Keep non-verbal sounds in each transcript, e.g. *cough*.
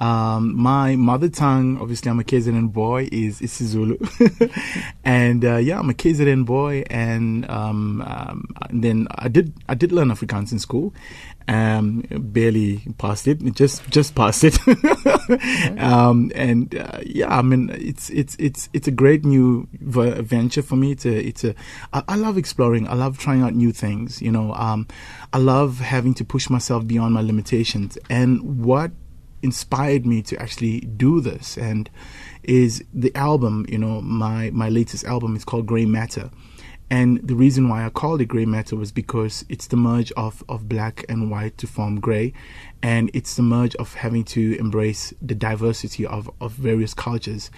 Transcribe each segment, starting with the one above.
Um, my mother tongue, obviously, I'm a KZN boy, is isiZulu, *laughs* and uh, yeah, I'm a KZN boy, and, um, um, and then I did I did learn Afrikaans in school, um, barely passed it, just just passed it, *laughs* um, and uh, yeah, I mean, it's it's it's it's a great new v- venture for me. It's a it's a I, I love exploring. I love trying out new things. You know, um, I love having to push myself beyond my limitations, and what inspired me to actually do this and is the album you know my my latest album is called gray matter and the reason why I called it gray matter was because it's the merge of, of black and white to form gray. And it's the merge of having to embrace the diversity of, of various cultures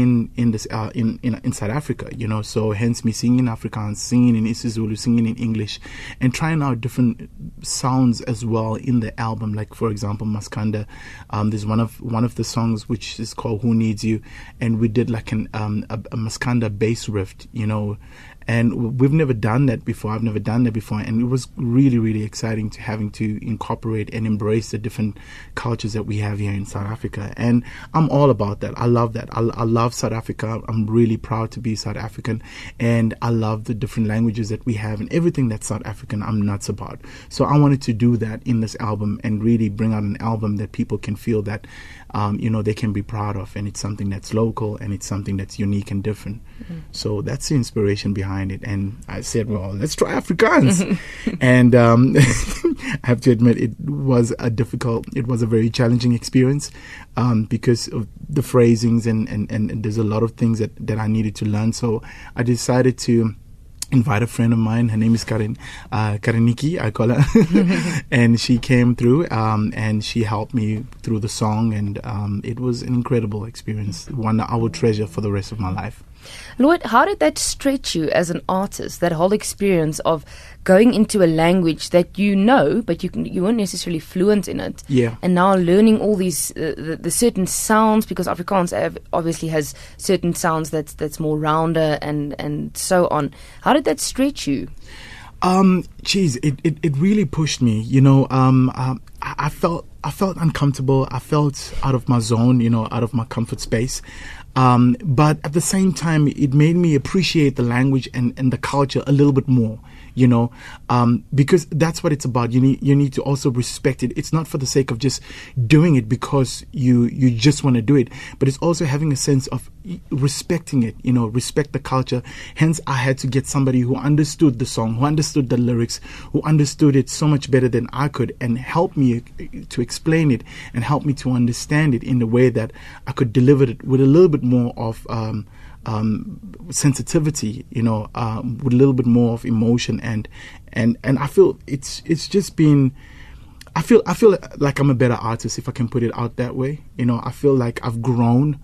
in in this uh, in, in in South Africa, you know. So hence me singing in Afrikaans, singing in isiZulu, singing in English, and trying out different sounds as well in the album. Like for example, Maskanda, um, there's one of one of the songs which is called "Who Needs You," and we did like an um, a, a Maskanda bass riff, you know and we've never done that before. I've never done that before, and it was really, really exciting to having to incorporate and embrace the different cultures that we have here in South Africa. And I'm all about that. I love that. I, I love South Africa. I'm really proud to be South African, and I love the different languages that we have and everything that's South African. I'm nuts about. So I wanted to do that in this album and really bring out an album that people can feel that um, you know, they can be proud of. And it's something that's local and it's something that's unique and different. Mm-hmm. So that's the inspiration behind it. And I said, well, let's try Afrikaans. *laughs* and um, *laughs* I have to admit, it was a difficult, it was a very challenging experience um, because of the phrasings and, and, and there's a lot of things that, that I needed to learn. So I decided to invite a friend of mine. Her name is Karin, uh, Kariniki, I call her. *laughs* and she came through um, and she helped me through the song. And um, it was an incredible experience, one I will treasure for the rest of my life. Lloyd, how did that stretch you as an artist, that whole experience of going into a language that you know, but you you weren't necessarily fluent in it. Yeah. And now learning all these uh, the, the, certain sounds because Afrikaans obviously has certain sounds that's that's more rounder and and so on. How did that stretch you? Um, geez, it, it, it really pushed me. You know, um, uh, I, I felt I felt uncomfortable. I felt out of my zone. You know, out of my comfort space. Um, but at the same time, it made me appreciate the language and, and the culture a little bit more you know, um, because that's what it's about. You need you need to also respect it. It's not for the sake of just doing it because you you just want to do it, but it's also having a sense of respecting it. You know, respect the culture. Hence, I had to get somebody who understood the song, who understood the lyrics, who understood it so much better than I could, and help me to explain it and help me to understand it in the way that I could deliver it with a little bit more of. Um, um, sensitivity, you know, um, with a little bit more of emotion and and and I feel it's it's just been. I feel I feel like I'm a better artist if I can put it out that way. You know, I feel like I've grown,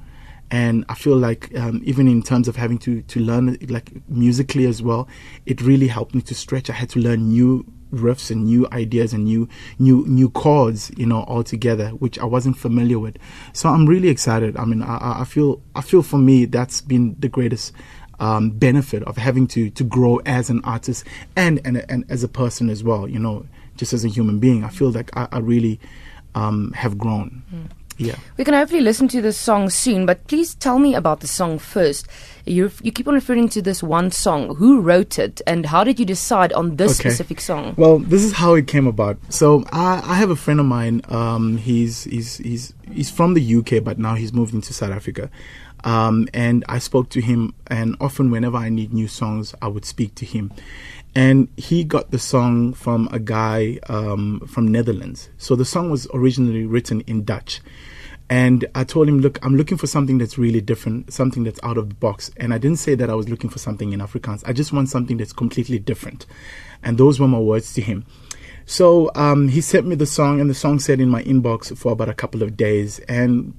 and I feel like um, even in terms of having to to learn like musically as well, it really helped me to stretch. I had to learn new riffs and new ideas and new new new chords, you know, all together, which I wasn't familiar with. So I'm really excited. I mean, I, I feel I feel for me that's been the greatest um, benefit of having to to grow as an artist and, and and as a person as well. You know, just as a human being, I feel like I, I really um, have grown. Mm. Yeah. We can hopefully listen to the song soon, but please tell me about the song first. You you keep on referring to this one song. Who wrote it, and how did you decide on this okay. specific song? Well, this is how it came about. So I, I have a friend of mine. Um, he's he's he's he's from the UK, but now he's moved into South Africa. Um, and I spoke to him, and often whenever I need new songs, I would speak to him and he got the song from a guy um, from Netherlands. So the song was originally written in Dutch. And I told him, look, I'm looking for something that's really different, something that's out of the box. And I didn't say that I was looking for something in Afrikaans. I just want something that's completely different. And those were my words to him. So um, he sent me the song, and the song sat in my inbox for about a couple of days. And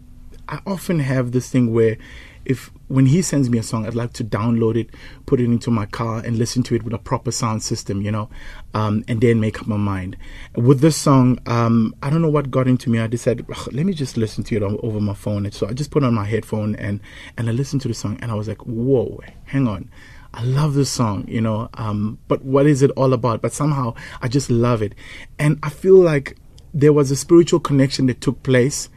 I often have this thing where if when he sends me a song, I'd like to download it, put it into my car, and listen to it with a proper sound system, you know, um, and then make up my mind. With this song, um, I don't know what got into me. I decided, let me just listen to it over my phone. And so I just put on my headphone and and I listened to the song, and I was like, whoa, hang on. I love this song, you know, um, but what is it all about? But somehow I just love it. And I feel like there was a spiritual connection that took place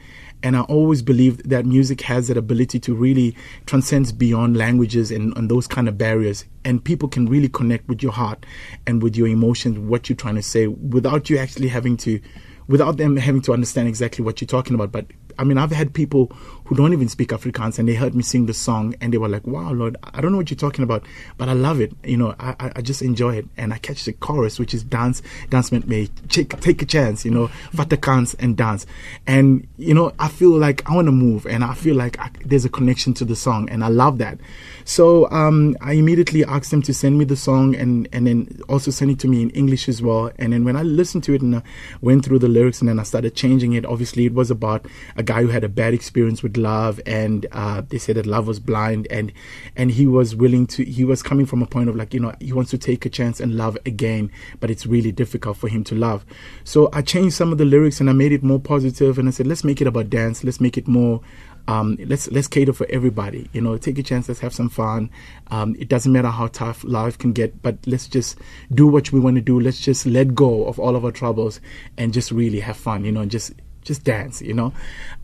And I always believe that music has that ability to really transcend beyond languages and, and those kind of barriers. And people can really connect with your heart and with your emotions, what you're trying to say, without you actually having to, without them having to understand exactly what you're talking about. But I mean, I've had people who don't even speak Afrikaans and they heard me sing the song and they were like, wow, Lord, I don't know what you're talking about, but I love it. You know, I, I just enjoy it. And I catch the chorus, which is dance, dance meant me, take, take a chance, you know, Vatakans and dance. And, you know, I feel like I want to move and I feel like I, there's a connection to the song and I love that. So um, I immediately asked them to send me the song and, and then also send it to me in English as well. And then when I listened to it and I went through the lyrics and then I started changing it, obviously it was about a guy who had a bad experience with love and uh, they said that love was blind and and he was willing to he was coming from a point of like you know he wants to take a chance and love again but it's really difficult for him to love so I changed some of the lyrics and I made it more positive and I said let's make it about dance let's make it more um, let's let's cater for everybody. You know, take a chance. Let's have some fun. Um, it doesn't matter how tough life can get, but let's just do what we want to do. Let's just let go of all of our troubles and just really have fun. You know, just just dance, you know.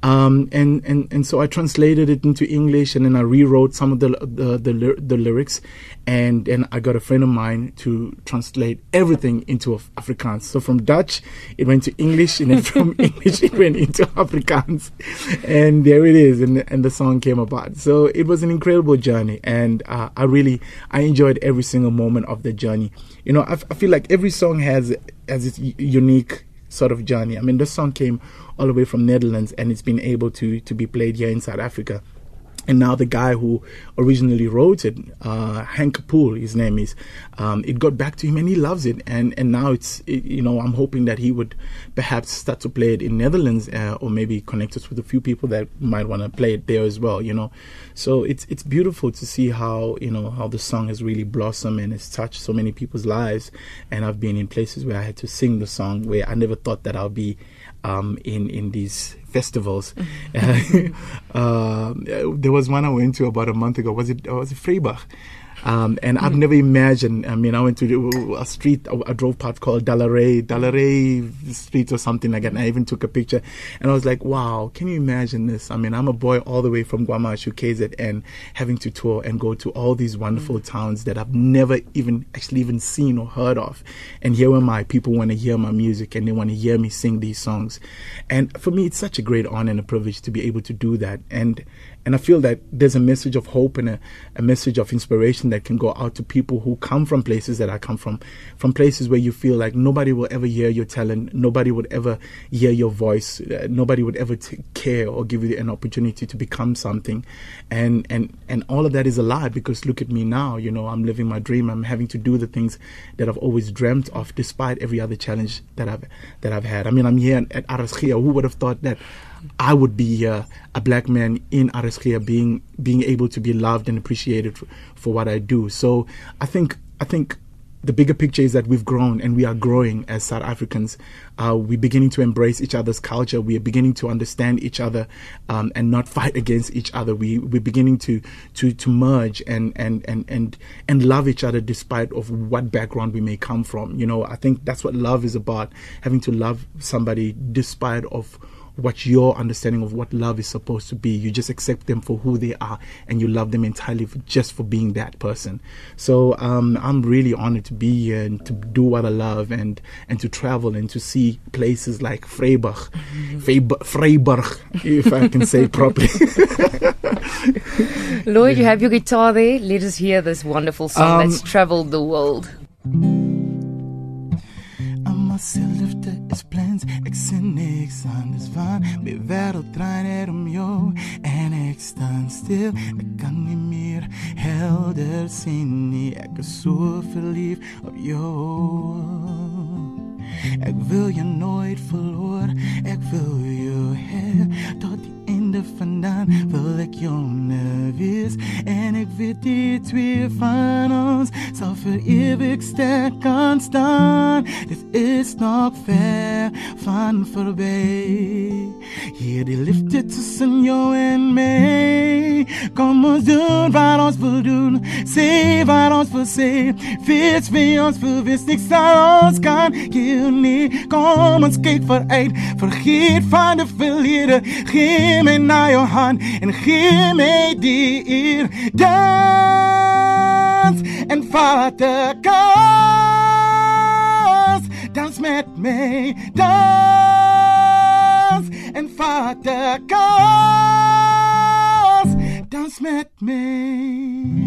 Um, and, and, and so I translated it into English and then I rewrote some of the, the, the, the, lyrics. And then I got a friend of mine to translate everything into Afrikaans. So from Dutch, it went to English, and then from *laughs* English, it went into Afrikaans. And there it is, and, and the song came about. So it was an incredible journey. And uh, I really, I enjoyed every single moment of the journey. You know, I, I feel like every song has, has its unique sort of journey. I mean, this song came all the way from Netherlands and it's been able to to be played here in South Africa. And now the guy who originally wrote it, uh, Hank Poole, his name is, um, it got back to him and he loves it. And and now it's, it, you know, I'm hoping that he would perhaps start to play it in Netherlands uh, or maybe connect us with a few people that might want to play it there as well, you know. So it's it's beautiful to see how you know how the song has really blossomed and has touched so many people's lives. And I've been in places where I had to sing the song where I never thought that I'll be um, in in these festivals. Mm-hmm. *laughs* uh, there was one I went to about a month ago. Was it was it Vryburg? Um, and mm. I've never imagined. I mean, I went to a street, I drove past called De la Rey, Dalaray Street or something like that. And I even took a picture, and I was like, "Wow, can you imagine this?" I mean, I'm a boy all the way from KwaMashu, KZN, having to tour and go to all these wonderful mm. towns that I've never even actually even seen or heard of. And here am I. People want to hear my music and they want to hear me sing these songs. And for me, it's such a great honor and a privilege to be able to do that. And and I feel that there's a message of hope and a, a message of inspiration that can go out to people who come from places that I come from, from places where you feel like nobody will ever hear your talent, nobody would ever hear your voice, uh, nobody would ever care or give you an opportunity to become something. And, and, and all of that is a lie because look at me now, you know, I'm living my dream. I'm having to do the things that I've always dreamt of despite every other challenge that I've, that I've had. I mean, I'm here at RSG. Who would have thought that I would be a black man in RSG being being able to be loved and appreciated for, for, what I do. So I think I think the bigger picture is that we've grown and we are growing as South Africans. Uh, we're beginning to embrace each other's culture. We are beginning to understand each other um, and not fight against each other. We we're beginning to to to merge and and and and and love each other despite of what background we may come from. You know, I think that's what love is about: having to love somebody despite of what your understanding of what love is supposed to be. You just accept them for who they are and you love them entirely for, just for being that person. So um, I'm really honored to be here and to do what I love and, and to travel and to see places like Vryburg, Vryburg, if I can say it properly. *laughs* Lloyd, you have your guitar there. Let us hear this wonderful song um, that's traveled the world. Is Ek sien niks anders van My wereld draai net om jou En ek staan stil Ek kan nie meer helder sien nie Ek is so verlief op jou Ek wil jou nooit verloor. Ek wil jou hê Tot die einde vandaan Wil ek jou wees En ek weet die twee van ons Sal vir ewig sterk voorbij Hier die liefde tussen jou en mij Kom ons doen wat ons wil doen. Sê wat ons wil sê. Wees wie ons wil wees. Niks sal ons kan kill nie. Kom ons kyk vooruit. Vergeet van die verlede. Gee my na jou hand en gee my die eer. Dans en vader kans. Dans met my. Dans en vader kans. Dans met my.